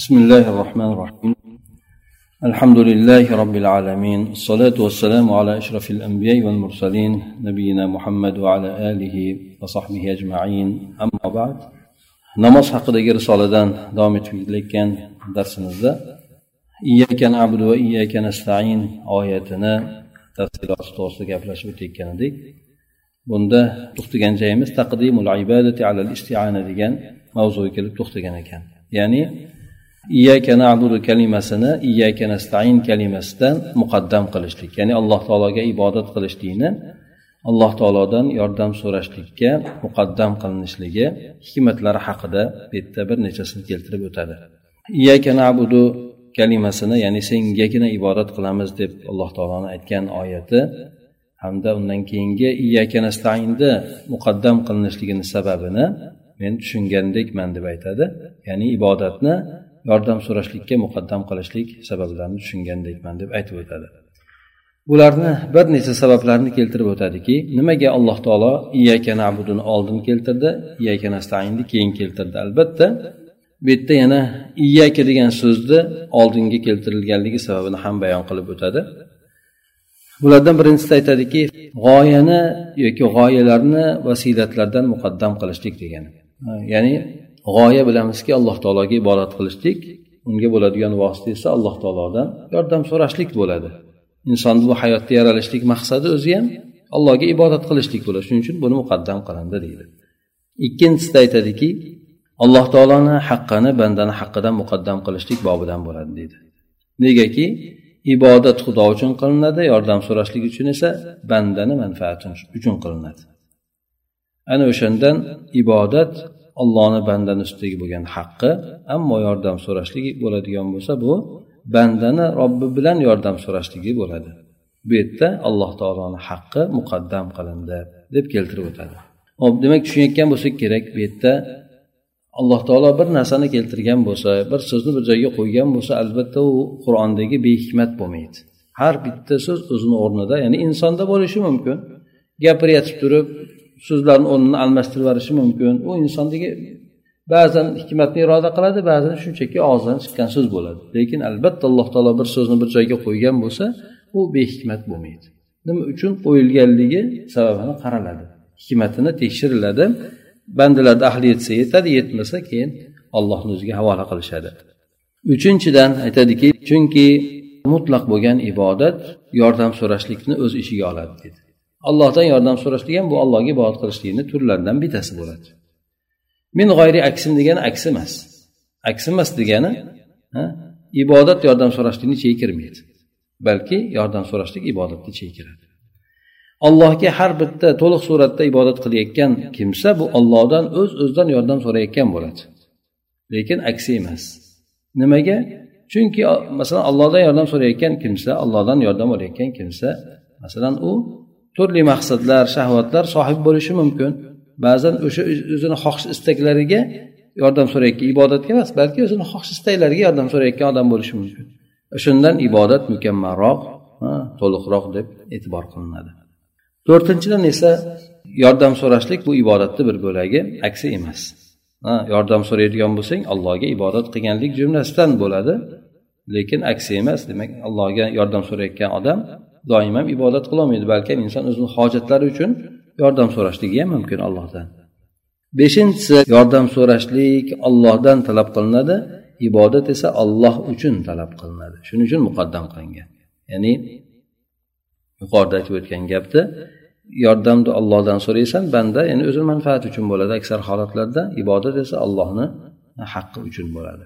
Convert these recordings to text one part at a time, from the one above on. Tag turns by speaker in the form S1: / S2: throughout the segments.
S1: بسم الله الرحمن الرحيم. الحمد لله رب العالمين الصلاة والسلام على أشرف الأنبياء والمرسلين نبينا محمد وعلى آله وصحبه أجمعين. أما بعد نمص حق دقير صالدان دامت في كان درسنا إياك نعبد وإياك نستعين آياتنا تفصيل أسطورس كيف لا كان دي بندا تختجن جيمس تقديم العبادة على الاستعانة دي كان موضوع كلب تختجن كان يعني iyyaka na'budu kalimasini iyyaka nastain kalimasidan muqaddam qilishlik. Ya'ni alloh taologa ibodat qilishlikni alloh taolodan yordam so'rashlikka muqaddam qilinishligi hikmatlari haqida bu yerda bir nechasini keltirib o'tadi. Iyyaka na'budu kalimasini ya'ni sengagina ibodat qilamiz deb alloh taoloni aytgan oyati hamda undan keyingi iyyaka nastainni muqaddam qilinishligini sababini men tushungandekman deb aytadi. Ya'ni ibodatni yordam so'rashlikka muqaddam qilishlik sabablarini tushungandekman deb aytib o'tadi. Bularni bir necha sabablarni keltirib o'tadiki nimaga alloh taolo iyaka nabuduni oldin keltirdi iyaka nastainni keyin keltirdi? Albatta bu yerda yana iyaka degan so'zni oldinga keltirilganligi sababini ham bayon qilib o'tadi. Bulardan birinchisida aytadiki g'oyani yoki g'oyalarni vasilatlardan muqaddam qilishlik degani. Ya'ni g'oya bilamizki alloh taologa ibodat qilishlik unga bo'ladigan vosita esa alloh taolodan yordam so'rashlik bo'ladi. Insonni bu hayotda yaralishlik maqsadi o'zi ham allohga ibodat qilishlik bo'ladi. Shuning uchun buni muqaddam qilindi deydi. Ikkinchisida aytadiki alloh taoloni haqqini bandani haqqidan muqaddam qilishlik bobidan bo'ladi deydi. Negaki ibodat xudo uchun qilinadi yordam so'rashlik uchun esa bandani manfaati uchun qilinadi. Ana o'shandan ibodat ollohni bandani ustidagi bo'lgan haqqi ammo yordam so'rashlik bo'ladigan bo'lsa bu bandani robbi bilan yordam so'rashligi bo'ladi. Bu yerda alloh taoloni haqqi muqaddam qilindi deb keltirib o'tadi. Hop demak tushunayotgan bo'lsak kerak bu yerda alloh taolo bir narsani keltirgan bo'lsa bir so'zni bir joyga qo'ygan bo'lsa albatta u qur'ondagi behikmat bo'lmaydi. Har bitta so'z o'zini o'rnida ya'ni insonda bo'lishi mumkin. Gapirayotib turib so'zlarni o'rnini almashtirib yuborishi mumkin. U insondagi ba'zan hikmatni iroda qiladi ba'zan shunchaki og'zidan chiqqan so'z bo'ladi. Lekin albatta alloh taolo bir so'zni bir joyga qo'ygan bo'lsa u behikmat bo'lmaydi. Nima uchun? Qo'yilganligi sababini qaraladi hikmatini tekshiriladi bandalarni ahli yetsa yetadi yetmasa keyin allohni o'ziga havola qilishadi. Uchinchidan aytadiki chunki mutlaq bo'lgan ibodat yordam so'rashlikni o'z ishiga oladi dedi. Allohdan yordam so'rashlik ham bu allohga ibodat qilishlikni turlaridan bittasi bo'ladi. Min g'oyri aksim degani aksi emas. Aksi emas degani ibodat yordam so'rashlikni ichiga kirmaydi. Balki yordam so'rashlik ibodatni ichiga kiradi. Allohga har bitta to'liq suratda ibodat qilayotgan kimsa bu ollohdan o'z öz o'zidan yordam so'rayotgan bo'ladi. Lekin aksi emas. Nimaga? Chunki masalan allohdan yordam so'rayotgan kimsa allohdan yordam olayotgan kimsa masalan u turli maqsadlar shahvatlar sohib bo'lishi mumkin. Ba'zan o'sha o'zini xohish istaklariga yordam so'rayotgan ibodatga emas balki o'zini xohish istaklariga yordam so'rayotgan odam bo'lishi mumkin. O'shandan ibodat mukammalroq to'liqroq deb e'tibor qilinadi. To'rtinchidan esa yordam so'rashlik bu ibodatni bir bo'lagi aksi emas. Ha yordam so'raydigan bo'lsang allohga ibodat qilganlik jumlasidan bo'ladi. Lekin aksi emas demak allohga yordam so'rayotgan odam doim ham ibodat qilolmaydi balki inson o'zini hojatlari uchun yordam so'rashligi ham mumkin allohdan. Beshinchisi yordam so'rashlik ollohdan talab qilinadi ibodat esa olloh uchun talab qilinadi. Shuning uchun muqaddam qilingan. Ya'ni yuqorida aytib o'tgan gapda yordamni ollohdan so'raysan banda ya'ni o'zini manfaati uchun bo'ladi. Aksar holatlarda ibodat esa allohni haqqi uchun bo'ladi.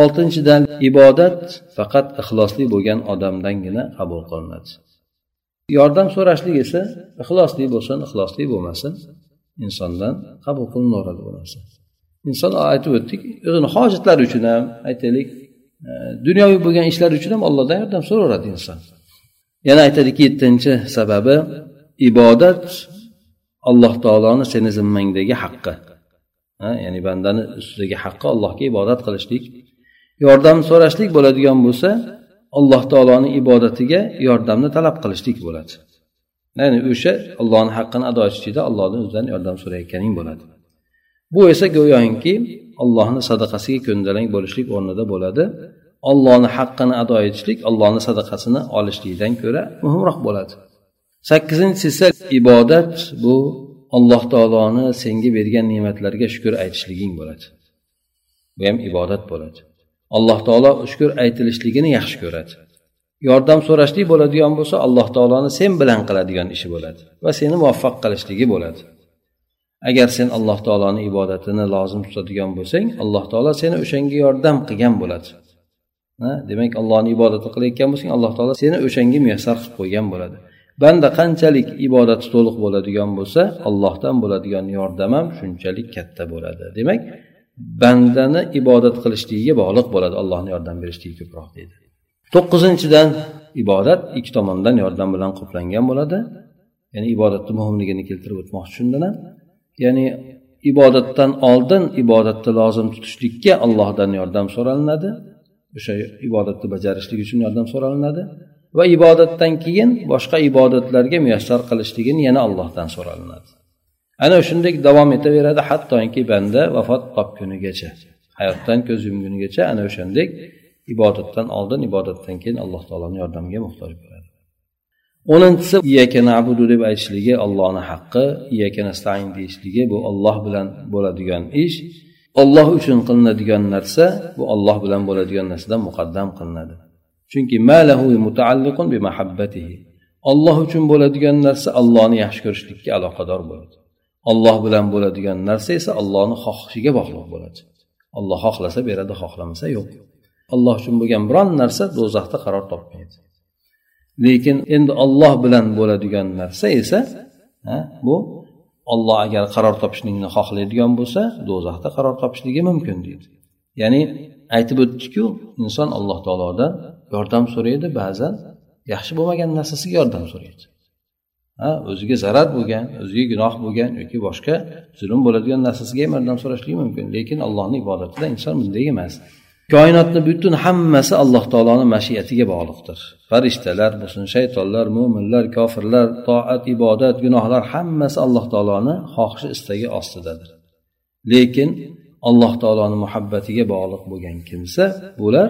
S1: Oltinchidan ibodat faqat ixlosli bo'lgan odamdangina qabul qilinadi. Yordam so'rashlik esa ixlosli bo'lsin ixlosli bo'lmasin insondan qabul qilinaveradi bu narsa inson aytib o'tdik o'zini hojatlari uchun ham aytaylik e, dunyoviy bo'lgan ishlar uchun ham allohdan yordam so'raveradi inson. Yana aytadiki yettinchi sababi ibodat alloh taoloni seni zimmangdagi haqqi. Ya'ni bandani ustidagi haqqi allohga ibodat qilishlik. Yordam so'rashlik bo'ladigan bo'lsa alloh taoloni ibodatiga yordamni talab qilishlik bo'ladi. Ya'ni o'sha allohni haqqini ado etishlikda allohni o'zidan yordam so'rayotganing bo'ladi. Bu esa go'yoki allohni sadaqasiga ko'ndalang bo'lishlik o'rnida bo'ladi. Ollohni haqqini ado etishlik ollohni sadaqasini olishlikdan ko'ra muhimroq bo'ladi. Sakkizinchisi esa ibodat bu alloh taoloni senga bergan ne'matlarga shukur aytishliging bo'ladi. Bu ham ibodat bo'ladi. Alloh taolo shukur aytilishligini yaxshi ko'radi. Yordam so'rashlik bo'ladigan bo'lsa alloh taoloni sen bilan qiladigan ishi bo'ladi va seni muvaffaq qilishligi bo'ladi. Agar sen alloh taoloni ibodatini lozim tutadigan bo'lsang alloh taolo seni o'shanga yordam qilgan bo'ladi. Demak allohni ibodati qilayotgan bo'lsang alloh taolo seni o'shanga muyassar qilib qo'ygan bo'ladi. Banda qanchalik ibodati to'liq bo'ladigan bo'lsa allohdan bo'ladigan yordam ham shunchalik katta bo'ladi. Demak bandani ibodat qilishligiga bog'liq bo'ladi allohni yordam berishligi ko'proq deydi. To'qqizinchidan ibodat ikki tomondan yordam bilan qoplangan bo'ladi. Ya'ni ibodatni muhimligini keltirib o'tmoqchi shundan ham ya'ni ibodatdan oldin ibodatni lozim tutishlikka allohdan yordam so'ralinadi. O'sha ibodatni bajarishlik uchun yordam so'ralinadi. Va ibodatdan keyin boshqa ibodatlarga muyassar qilishligini yana allohdan so'ralinadi. Ana shunday davom etaveradi hattoki banda vafot topgunigacha hayotdan ko'z yumgunigacha ana o'shandek ibodatdan oldin ibodatdan keyin alloh taoloni yordamiga muhtoj bo'ladi. O'ninchisi iyaka nabudu deb aytishligi ollohni haqqi iyaka nastain deyishligi bu olloh bilan bo'ladigan ish. Olloh uchun qilinadigan narsa bu olloh bilan bo'ladigan narsadan muqaddam qilinadi. Chunki olloh uchun bo'ladigan narsa allohni yaxshi ko'rishlikka aloqador bo'ladi. Olloh bilan bo'ladigan narsa esa allohni xohishiga bog'liq bo'ladi. Olloh xohlasa beradi xohlamasa yo'q. Alloh uchun bo'lgan biron narsa do'zaxda qaror topmaydi. Lekin endi olloh bilan bo'ladigan narsa esa bu olloh agar qaror topishlikni xohlaydigan bo'lsa do'zaxda qaror topishligi mumkin deydi. Ya'ni aytib o'tdikku inson alloh taolodan yordam so'raydi ba'zan yaxshi bo'lmagan narsasiga yordam so'raydi. O'ziga zarar bo'lgan o'ziga gunoh bo'lgan yoki boshqa zulm bo'ladigan narsasiga ham yordam so'rashligi mumkin. Lekin allohni ibodatida inson bunday emas. Koinotni butun hammasi alloh taoloni mashiyatiga bog'liqdir. Farishtalar bo'lsin shaytonlar mo'minlar kofirlar toat ibodat gunohlar hammasi alloh taoloni xohishi istagi ostidadir. Lekin alloh taoloni muhabbatiga bog'liq bo'lgan kimsa bular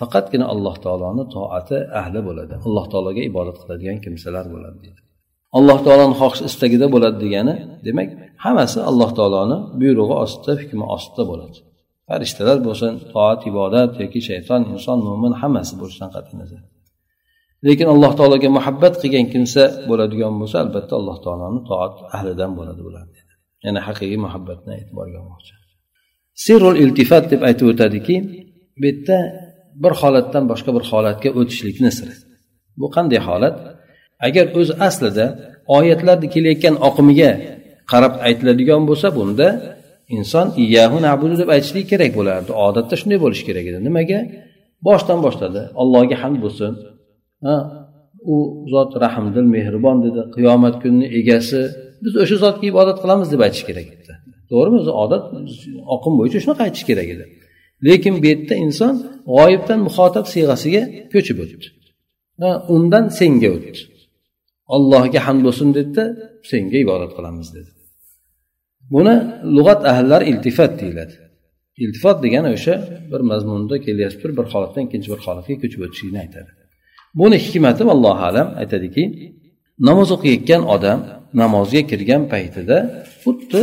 S1: faqatgina alloh taoloni toati ahli bo'ladi. Alloh taologa ibodat qiladigan kimsalar bo'ladi deydi. Alloh taoloni xohish istagida bo'ladi degani demak hammasi alloh taoloni buyrug'i ostida hukmi ostida bo'ladi. Farishtalar bo'lsin toat ibodat yoki shayton inson mo'min hammasi bo'lishidan qat'iy nazar. Lekin alloh taologa muhabbat qilgan kimsa bo'ladigan bo'lsa albatta alloh taoloni toat ahlidan bo'ladi bular ya'ni haqiqiy muhabbatni e'tiborga olmoqchi sirul iltifat deb aytib o'tadiki bu yerda bir holatdan boshqa bir holatga o'tishlikni siri bu qanday holat? Agar o'zi aslida oyatlarni kelayotgan oqimiga qarab aytiladigan bo'lsa bunda inson iyahu nabudu deb aytishlik kerak bo'lardi. Odatda shunday bo'lishi kerak edi. Nimaga? Boshdan boshladi. Allohga hamd bo'lsin. Ha u zot rahmdil mehribon dedi. Qiyomat kunini egasi biz o'sha zotga ibodat qilamiz deb aytish kerak edi. To'g'rimi? O'zi odat oqim bo'yicha shunaqa aytish kerak edi. Lekin bu yerda inson g'oyibdan muxotab siyg'asiga ko'chib o'tdi. Undan senga o'tdi. Allohga hamd bo'lsin dedida senga ibodat qilamiz dedi. Buni lug'at ahllari iltifot deyiladi. Iltifot degani o'sha bir mazmunda kelyapti bir holatdan ikkinchi bir holatga ko'chib o'tishlikni aytadi. Buni hikmati allohu alam aytadiki namoz o'qiyotgan odam namozga kirgan paytida xuddi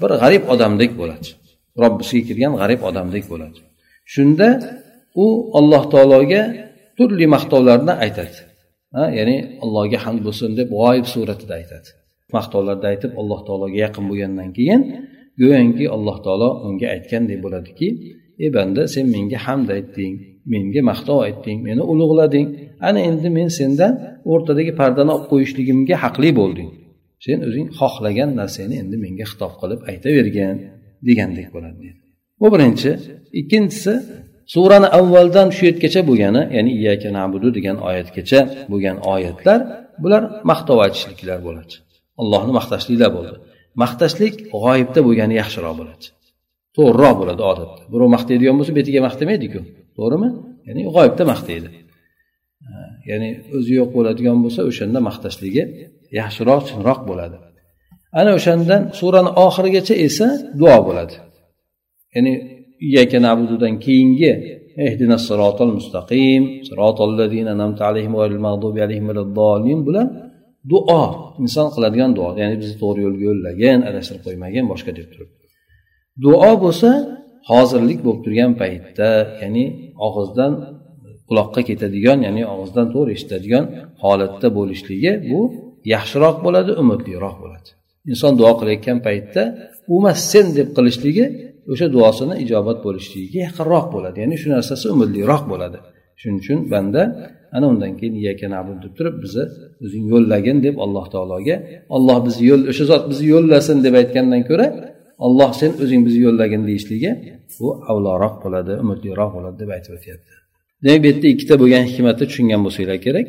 S1: bir g'arib odamdek bo'ladi. Robbisiga kirgan g'arib odamdek bo'ladi. Shunda u alloh taologa turli maqtovlarni aytadi. Ya'ni allohga hamd bo'lsin deb g'oyib suratida aytadi. Maqtovlarda aytib alloh taologa yaqin bo'lgandan keyin go'yoki alloh taolo unga aytgandek bo'ladiki ey banda sen menga hamd aytding menga maqtov aytding meni ulug'lading. Ana endi men sendan o'rtadagi pardani olib qo'yishligimga haqli bo'lding. Sen o'zing xohlagan narsangni endi menga xitob qilib aytavergin degandek bo'ladi. Bu birinchi. Ikkinchisi surani avvaldan shu yergacha bo'lgani ya'ni iyaka nabudu degan oyatgacha bo'lgan oyatlar bular maqtov aytishliklar bo'ladi. Allohni maqtashliklar bo'ldi. Maqtashlik g'oyibda bo'lgani yaxshiroq bo'ladi. To'g'riroq bo'ladi odatda. Birov maqtaydigan bo'lsa betiga maqtamaydiku to'g'rimi? Ya'ni g'oyibda maqtaydi. Ya'ni o'zi yo'q bo'ladigan bo'lsa o'shanda maqtashligi yaxshiroq chinroq bo'ladi. Ana o'shandan surani oxirigacha esa duo bo'ladi. Ya'ni iyyaka na'bududan keyingi ehdina sirotal mustaqim sirotal ladzina an'amta alayhim g'ayril mag'dubi alayhim valaddallin bilan duo inson qiladigan duo. Ya'ni bizni to'g'ri yo'lga yo'llagan adashtirib qo'ymagin boshqa deb turib duo bo'lsa hozirlik bo'lib turgan paytda ya'ni og'izdan quloqqa ketadigan ya'ni og'izdan to'g'ri eshitadigan holatda bo'lishligi bu yaxshiroq bo'ladi umidliroq bo'ladi. Inson duo qilayotgan paytda emas sen deb qilishligi o'sha duosini ijobat bo'lishligiga yaqinroq bo'ladi. Ya'ni shu narsasi umidliroq bo'ladi. Shuning uchun banda ana undan keyin deb turib bizni o'zing yo'llagin deb alloh taologa olloh bizni yo'l o'sha zot bizni yo'llasin deb aytgandan ko'ra olloh sen o'zing bizni yo'llagin deyishligi bu avloroq bo'ladi umidliroq bo'ladi deb aytib o'tyapti. Demak bu yerda ikkita bo'lgan hikmatni tushungan bo'lsanglar kerak.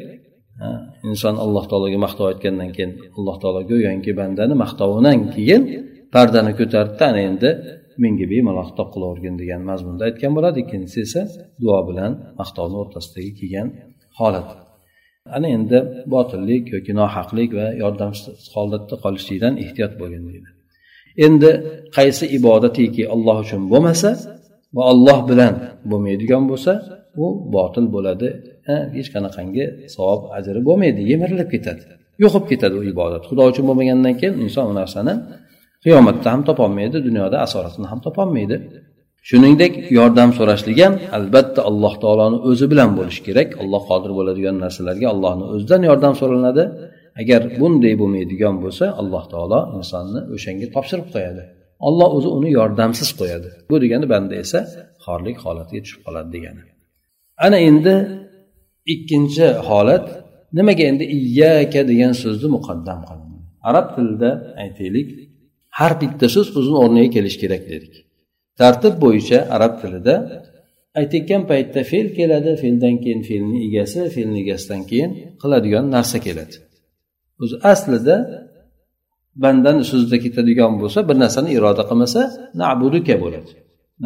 S1: Inson alloh taologa maqtov aytgandan keyin alloh taolo go'yoki bandani maqtovidan keyin pardani ko'tardida ana endi menga bemalol xitob qilavergin degan mazmunda aytgan bo'ladi ikkinchisi esa duo bilan maqtovni o'rtasidagi kelgan holat. Ana endi botillik yoki nohaqlik va yordamsiz holatda qolishlikdan ehtiyot bo'lgin deydi. Endi qaysi ibodatiki olloh uchun bo'lmasa va olloh bilan bo'lmaydigan bo'lsa u botil bo'ladi. Hech qanaqangi savob ajri bo'lmaydi yemirilib ketadi yo'q bo'lib ketadi u ibodat. Xudo uchun bo'lmagandan keyin inson u narsani qiyomatda ham topolmaydi dunyoda asoratini ham topolmaydi. Shuningdek yordam so'rashlik ham albatta alloh taoloni o'zi bilan bo'lishi kerak. Alloh qodir bo'ladigan narsalarga allohni o'zidan yordam so'ralinadi. Agar bunday bo'lmaydigan bo'lsa alloh taolo insonni o'shanga topshirib qo'yadi. Olloh o'zi uni yordamsiz qo'yadi. Bu degani banda esa xorlik holatiga tushib qoladi degani. Ana endi ikkinchi holat nimaga endi iyyaka degan so'zni muqaddam qilindi. Arab tilida aytaylik har bitta so'z o'zini o'rniga kelishi kerak dedik. Tartib bo'yicha arab tilida aytayotgan paytda fe'l keladi fe'ldan keyin fe'lni egasi fe'lni egasidan keyin qiladigan narsa keladi. O'zi aslida bandani so'zida ketadigan bo'lsa bir narsani iroda qilmasa nabuduka bo'ladi.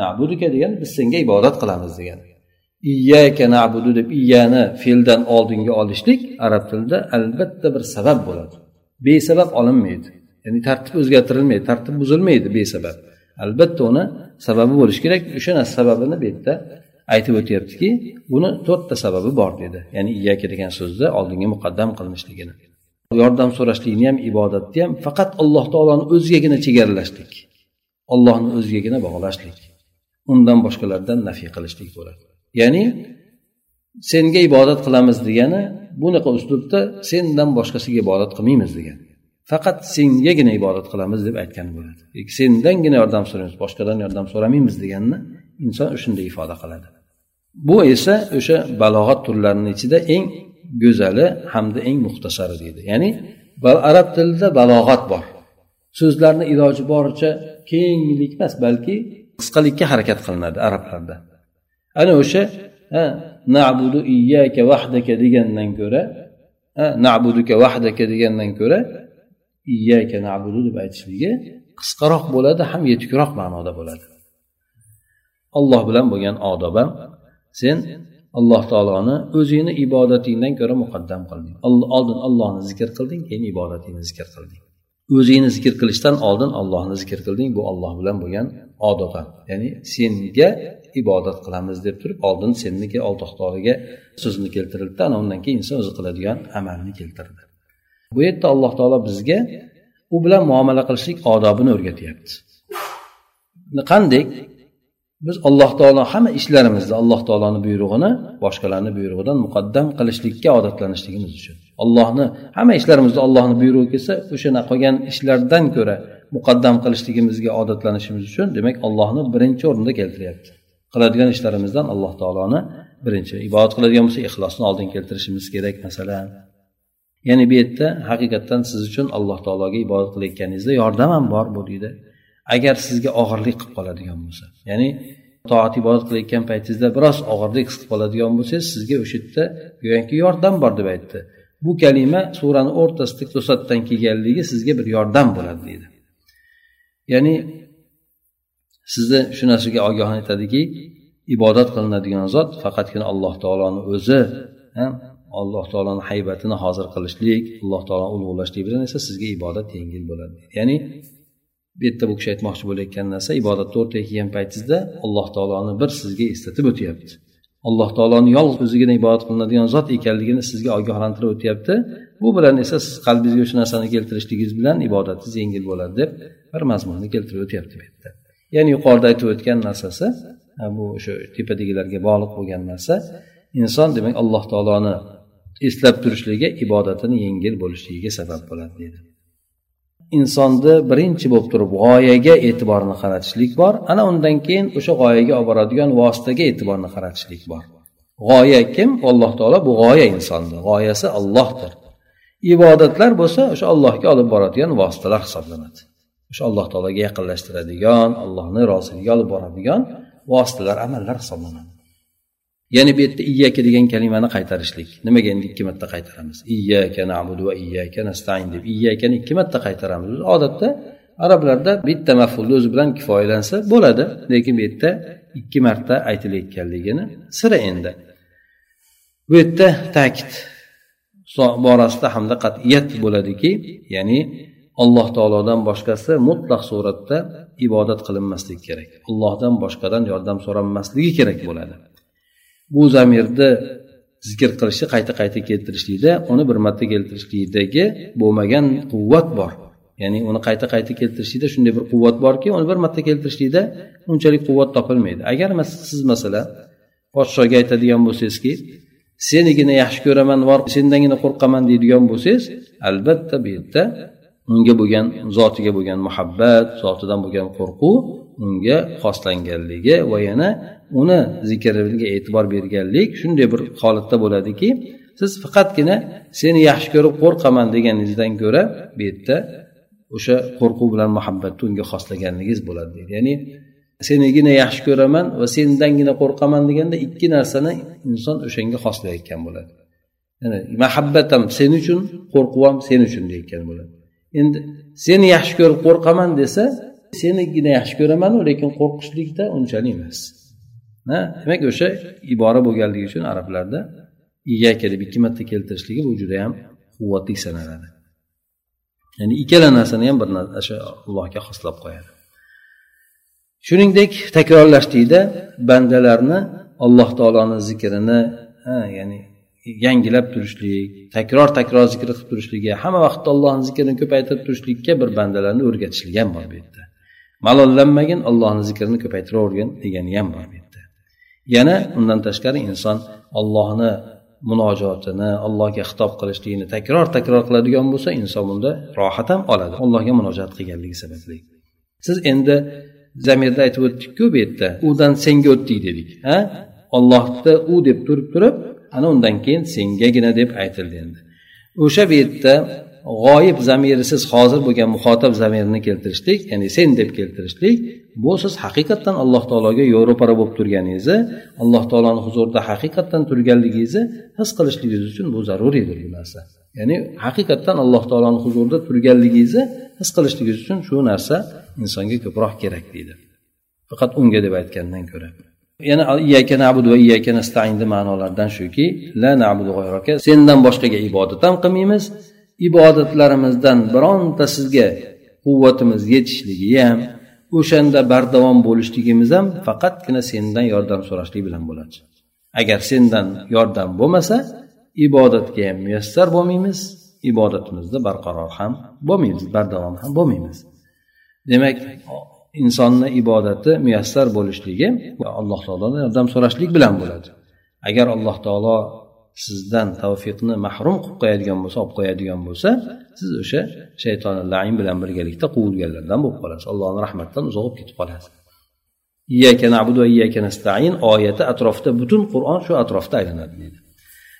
S1: Nabuduka degani biz senga ibodat qilamiz degani iyyaka nabudu deb iyani fe'ldan oldinga olishlik arab tilida albatta bir sabab bo'ladi. Besabab olinmaydi. Ya'ni tartib o'zgartirilmaydi tartib buzilmaydi besabab. Albatta uni sababi bo'lishi kerak. O'sha sababini bu yerda aytib o'tyaptiki buni to'rtta sababi bor dedi. Ya'ni iyyaka degan so'zni oldinga muqaddam qilinishligini yordam so'rashlikni ham ibodatni ham faqat alloh taoloni o'zigagina chegaralashlik ollohni o'zigagina bog'lashlik undan boshqalardan nafiy qilishlik bo'ladi. Ya'ni senga ibodat qilamiz degani bunaqa uslubda sendan boshqasiga ibodat qilmaymiz degani. Faqat sengagina ibodat qilamiz deb aytgan bo'ladi. E, sendangina yordam so'raymiz boshqadan yordam so'ramaymiz deganni inson shunday ifoda qiladi. Bu esa o'sha balog'at turlarini ichida eng go'zali hamda eng muxtasari deydi. Ya'ni arab tilida balog'at bor. So'zlarni iloji boricha kenglik emas balki qisqalikka harakat qilinadi arablarda. Ana o'sha nabudu iyyaka vahdaka degandan ko'ra nabuduka vahdaka degandan ko'ra iyyaka nabudu deb aytishligi qisqaroq bo'ladi ham yetukroq ma'noda bo'ladi. Olloh bilan bo'lgan odob ham sen alloh taoloni o'zingni ibodatingdan ko'ra muqaddam qilding. Oldin ollohni zikr qilding keyin ibodatingni zikr qilding. O'zingni zikr qilishdan oldin ollohni zikr qilding bu olloh bilan bo'lgan odob ya'ni senga ibodat qilamiz deb turib oldin senniki alloh taologa so'zni keltirildida ana undan keyin inson o'zi qiladigan amalni keltirdi. Bu yerda alloh taolo bizga u bilan muomala qilishlik odobini o'rgatyapti. Qanday? Biz alloh taolo hamma ishlarimizda alloh taoloni buyrug'ini boshqalarni buyrug'idan muqaddam qilishlikka odatlanishligimiz uchun. Allohni hamma ishlarimizda allohni buyrug'i kelsa o'shana qolgan ishlardan ko'ra muqaddam qilishligimizga odatlanishimiz uchun demak allohni birinchi o'rinda keltiryapti. Qiladigan ishlarimizdan alloh taoloni birinchi. Ibodat qiladigan bo'lsak ixlosni oldin keltirishimiz kerak masalan. Ya'ni bu yerda haqiqatdan siz uchun alloh taologa ibodat qilayotganingizda yordam ham bor bu deydi agar sizga og'irlik qilib qoladigan bo'lsa ya'ni toat ibodat qilayotgan paytingizda biroz og'irlik his qilib qoladigan bo'lsangiz sizga o'sha yerda go'yoki yordam bor deb aytdi. Bu kalima surani o'rtasida to'satdan kelganligi sizga bir yordam bo'ladi deydi. Ya'ni sizni shu narsaga ogohlantiradiki ibodat qilinadigan zot faqatgina alloh taoloni o'zi alloh taoloni haybatini hozir qilishlik alloh taoloni ulug'lashlik bilan esa sizga ibodat yengil bo'ladi. Ya'ni bu yerda bu kishi aytmoqchi bo'layotgan narsa ibodatni o'rtaga kelgan paytingizda alloh taoloni bir sizga eslatib o'tyapti. Alloh taoloni yolg'iz o'zigina ibodat qilinadigan zot ekanligini sizga ogohlantirib o'tyapti. Bu bilan esa siz qalbingizga shu narsani keltirishligingiz bilan ibodatingiz yengil bo'ladi deb bir mazmunni keltirib o'tyapti bu yerda. Ya'ni yuqorida aytib o'tgan narsasi bu o'sha tepadagilarga bog'liq bo'lgan narsa inson demak alloh taoloni eslab turishligi ibodatini yengil bo'lishligiga sabab bo'ladi deydi. Insonni birinchi bo'lib turib g'oyaga e'tiborni qaratishlik bor. Ana undan keyin o'sha g'oyaga olib boradigan vositaga e'tiborni qaratishlik bor. G'oya kim? Alloh taolo bu g'oya insonni g'oyasi ollohdir ibodatlar bo'lsa o'sha allohga olib boradigan vositalar hisoblanadi. O'sha alloh taologa yaqinlashtiradigan allohni roziligiga olib boradigan vositalar amallar hisoblanadi. Ya'ni bu yerda iyyaka degan kalimani qaytarishlik. Nimaga endi ikki marta qaytaramiz? Iyyaka nabudu va iyyaka nastain deb iyyakani ikki marta qaytaramiz. Odatda arablarda bitta mafulni o'zi bilan kifoyalansa bo'ladi lekin bu yerda ikki marta aytilayotganligini siri endi. Bu yerda ta'kid borasida hamda qat'iyat bo'ladiki ya'ni alloh taolodan boshqasi mutlaq suratda ibodat qilinmasligi kerak. Allohdan boshqadan yordam so'ranmasligi kerak bo'ladi. Bu zamirni zikr qilishni qayta qayta keltirishlikda uni bir marta keltirishlikdagi bo'lmagan quvvat bor. Ya'ni uni qayta qayta keltirishlikda shunday bir quvvat borki uni bir marta keltirishlikda unchalik quvvat topilmaydi. Agar siz masalan podshoga aytadigan bo'lsangizki senigina yaxshi ko'raman bor sendangina qo'rqaman deydigan bo'lsangiz albatta bu yerda unga bo'lgan zotiga bo'lgan muhabbat zotidan bo'lgan qo'rquv unga xoslanganligi va yana uni zikriga e'tibor berganlik shunday bir holatda bo'ladiki siz faqatgina seni yaxshi ko'rib qo'rqaman deganingizdan ko'ra bu yerda o'sha qo'rquv bilan muhabbatni unga xoslaganligingiz bo'ladi deydi. Ya'ni senigina yaxshi ko'raman va sendangina qo'rqaman deganda ikki narsani inson o'shanga xoslayotgan bo'ladi. Yani muhabbat ham sen uchun qo'rquv ham sen uchun deyotgan bo'ladi. Endi seni yaxshi ko'rib qo'rqaman desa senigina yaxshi ko'ramanu lekin qo'rqishlikda unchalik emas. Demak o'sha ibora bo'lganligi uchun arablarda iyaka deb ikki marta keltirishligi bu judayam quvvatli sanaladi. Ya'ni ikkala narsani ham bir o'sha allohga xoslab qo'yadi. Shuningdek takrorlashlikda bandalarni alloh taoloni zikrini ya'ni yangilab turishlik takror takror zikr qilib turishligi hamma vaqtda allohni zikrini ko'paytirib turishlikka bir bandalarni o'rgatishlik ham bor bu yerda. Malollanmagin allohni zikrini ko'paytiravergin degani ham bor bu yerda. Yana undan tashqari inson ollohni munojotini allohga xitob qilishligini takror takror qiladigan bo'lsa inson bunda rohat ham oladi. Allohga munojat qilganligi sababli. Siz endi zamirda aytib o'tdikku bu yerda udan senga o'tdik dedik ha? Ollohni u deb turib turib ana undan keyin sengagina deb aytildi endi. O'sha bu yerda g'oyib zamirisiz hozir bo'lgan muxotab zamirini keltirishlik ya'ni sen deb keltirishlik bu siz haqiqatdan alloh taologa yo'ropara bo'lib turganingizni alloh taoloni huzurida haqiqatdan turganligingizni his qilishligingiz uchun bu zaruriydir bu narsa. Ya'ni haqiqatdan alloh taoloni huzurida turganligingizni his qilishligingiz uchun shu narsa insonga ko'proq kerak deydi. Faqat unga deb aytgandan ko'ra. Yana iyyaka nabudu va iyyaka nastainni ma'nolaridan shuki la nabudu sendan boshqaga ibodat ham qilmaymiz ibodatlarimizdan bironta sizga quvvatimiz yetishligi ham o'shanda bardavom bo'lishligimiz ham faqatgina sendan yordam so'rashlik bilan bo'ladi. Agar sendan yordam bo'lmasa ibodatga ham muyassar bo'lmaymiz ibodatimizda barqaror ham bo'lmaymiz bardavom ham bo'lmaymiz. Demak insonni ibodati muyassar bo'lishligi alloh taolodan yordam so'rashlik bilan bo'ladi. Agar alloh taolo sizdan tavfiqni mahrum qilib qo'yadigan bo'lsa olib qo'yadigan bo'lsa siz o'sha shaytoni lain bilan birgalikda quvilganlardan bo'lib qolasiz. Allohni rahmatidan uzoq bo'lib ketib qolasiz. Iyyaka nabudu va iyyaka nastain oyati atrofida butun qur'on shu atrofda aylanadi deydi.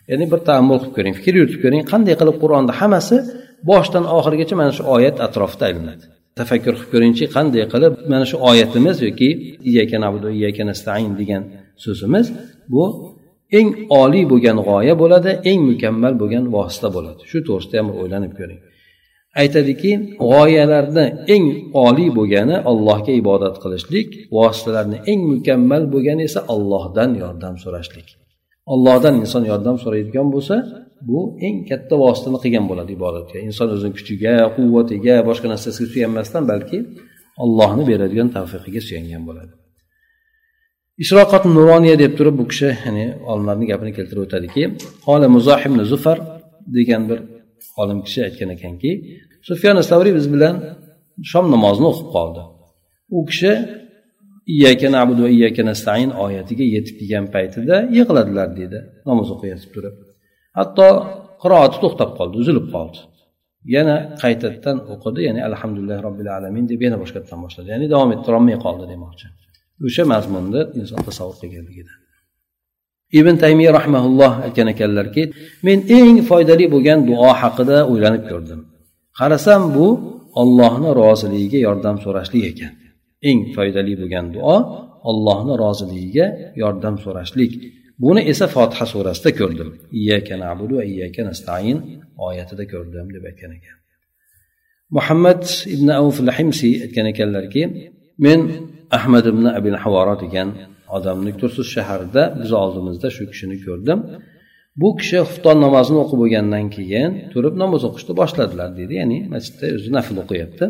S1: Ya'ni bir taammul qilib ko'ring fikr yuritib ko'ring qanday qilib qur'onni hammasi boshidan oxirigacha mana shu oyat atrofida aylanadi. Tafakkur qilib ko'ringchi qanday qilib mana shu oyatimiz yoki iyyaka nabudu iyyaka nastain degan so'zimiz bu eng oliy bo'lgan g'oya bo'ladi eng mukammal bo'lgan vosita bo'ladi. Shu to'g'risida ham o'ylanib ko'ring. Aytadiki g'oyalarni eng oliy bo'lgani allohga ibodat qilishlik vositalarni eng mukammal bo'lgani esa allohdan yordam so'rashlik. Allohdan inson yordam so'raydigan bo'lsa bu eng katta vositani qilgan bo'ladi ibodatga. Inson o'zini kuchiga quvvatiga boshqa narsasiga suyanmasdan balki ollohni beradigan tavfiqiga suyangan bo'ladi. Ishroqat nuroniya deb turib bu kishi ya'ni olimlarni gapini keltirib o'tadiki qola muzohim zufar degan bir olim kishi aytgan ekanki sufyon savriy biz bilan shom namozini o'qib qoldi. U kishi iyyaka nabudu va iyyaka nastain oyatiga yetib kelgan paytida yig'ladilar deydi namoz o'qiyotib turib. Hatto qiroati to'xtab qoldi uzilib qoldi. Yana qaytadan o'qidi ya'ni alhamdulillah robbil alamin deb yana boshqatdan boshladi ya'ni davom ettirolmay qoldi demoqchi. O'sha mazmunda inson tasavvur qilganligida. Ibn taymiya rahmaulloh aytgan ekanlarki men eng foydali bo'lgan duo haqida o'ylanib ko'rdim. Qarasam bu ollohni roziligiga yordam so'rashlik ekan. Eng foydali bo'lgan duo ollohni roziligiga yordam so'rashlik. Buni esa fotiha surasida ko'rdim. Iyyaka nabudu va iyyaka nastain oyatida ko'rdim deb aytgan ekan. Muhammad ibn avf himsi aytgan ekanlarki men ahmad ibn abil havorot degan odamni tursiz shaharida biz oldimizda shu kishini ko'rdim. Bu kishi xufton namozini o'qib bo'lgandan keyin turib namoz o'qishni boshladilar deydi ya'ni masjidda o'zi nafl o'qiyapti.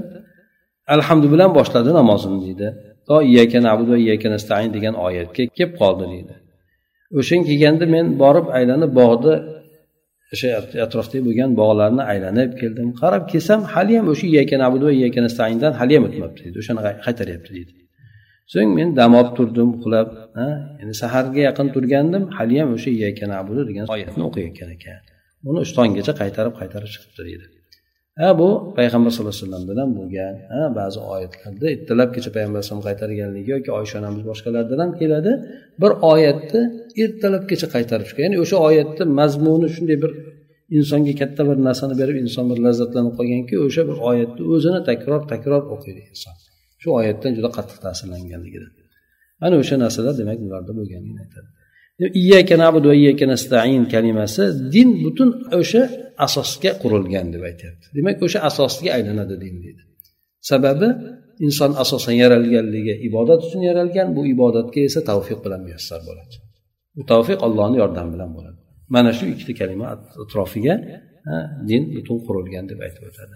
S1: Alhamdu bilan boshladi namozini deydi to iyaka nabud va iyaka nastain degan oyatga kelib qoldi deydi o'shanga kelganda men borib aylanib bog'ni o'sha atrofda bo'lgan bog'larni aylanib keldim. Qarab kelsam haliyam o'sha iyaka nabud va iyaka nastaindan haliyam o'tmabdi deydi o'shani qaytaryapti deydi so'ng men dam olib turdim uxlab endi saharga yaqin turgandim haliyam o'sha iyyaka nabudu degan oyatni o'qiyotgan ekan. Uni uch tonggacha qaytarib qaytarib chiqibdi deydi ha bu payg'ambar sallallohu alayhi vasallamdan ham bo'lgan ha ba'zi oyatlarda ertalabgacha payg'ambar alayhisalom qaytarganligi yoki oysha onamiz boshqalardan ham keladi. Bir oyatni ertalabgacha qaytarib chiqqan ya'ni o'sha oyatni mazmuni shunday bir insonga katta bir narsani berib inson bir lazzatlanib qolganki o'sha bir oyatni o'zini takror takror o'qiydi inson. Shu oyatdan juda qattiq ta'sirlanganligidan ana o'sha narsalar demak bularda bo'lganligini aytadi. Iyyaka nabudu va iyyaka nastain kalimasi din butun o'sha asosga qurilgan deb aytyapti. Demak o'sha asosga aylanadi din deydi. Sababi inson asosan yaralganligi ibodat uchun yaralgan bu ibodatga esa tavfiq bilan muyassar bo'ladi. Bu tavfiq allohni yordami bilan bo'ladi. Mana shu ikkita kalima atrofiga din butun qurilgan deb aytib o'tadi.